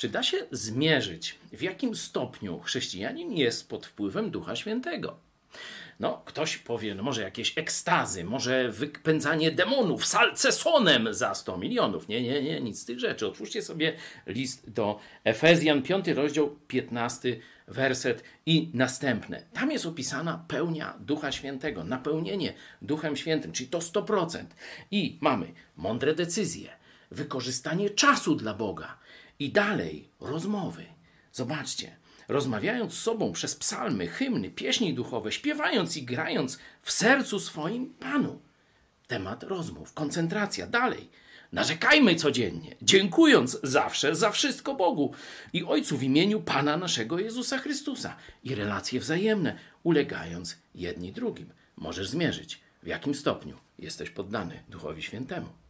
Czy da się zmierzyć, w jakim stopniu chrześcijanin jest pod wpływem Ducha Świętego? No, ktoś powie, no może jakieś ekstazy, może wypędzanie demonów salcesonem za 100 milionów. Nie, nie, nie, nic z tych rzeczy. Otwórzcie sobie list do Efezjan, 5 rozdział, 15 werset i następne. Tam jest opisana pełnia Ducha Świętego, napełnienie Duchem Świętym, czyli to 100%. I mamy mądre decyzje, wykorzystanie czasu dla Boga i dalej rozmowy. Zobaczcie, rozmawiając z sobą przez psalmy, hymny, pieśni duchowe, śpiewając i grając w sercu swoim Panu. Temat rozmów, koncentracja, dalej. Narzekajmy codziennie, dziękując zawsze za wszystko Bogu i Ojcu w imieniu Pana naszego Jezusa Chrystusa i relacje wzajemne, ulegając jedni drugim. Możesz zmierzyć, w jakim stopniu jesteś poddany Duchowi Świętemu.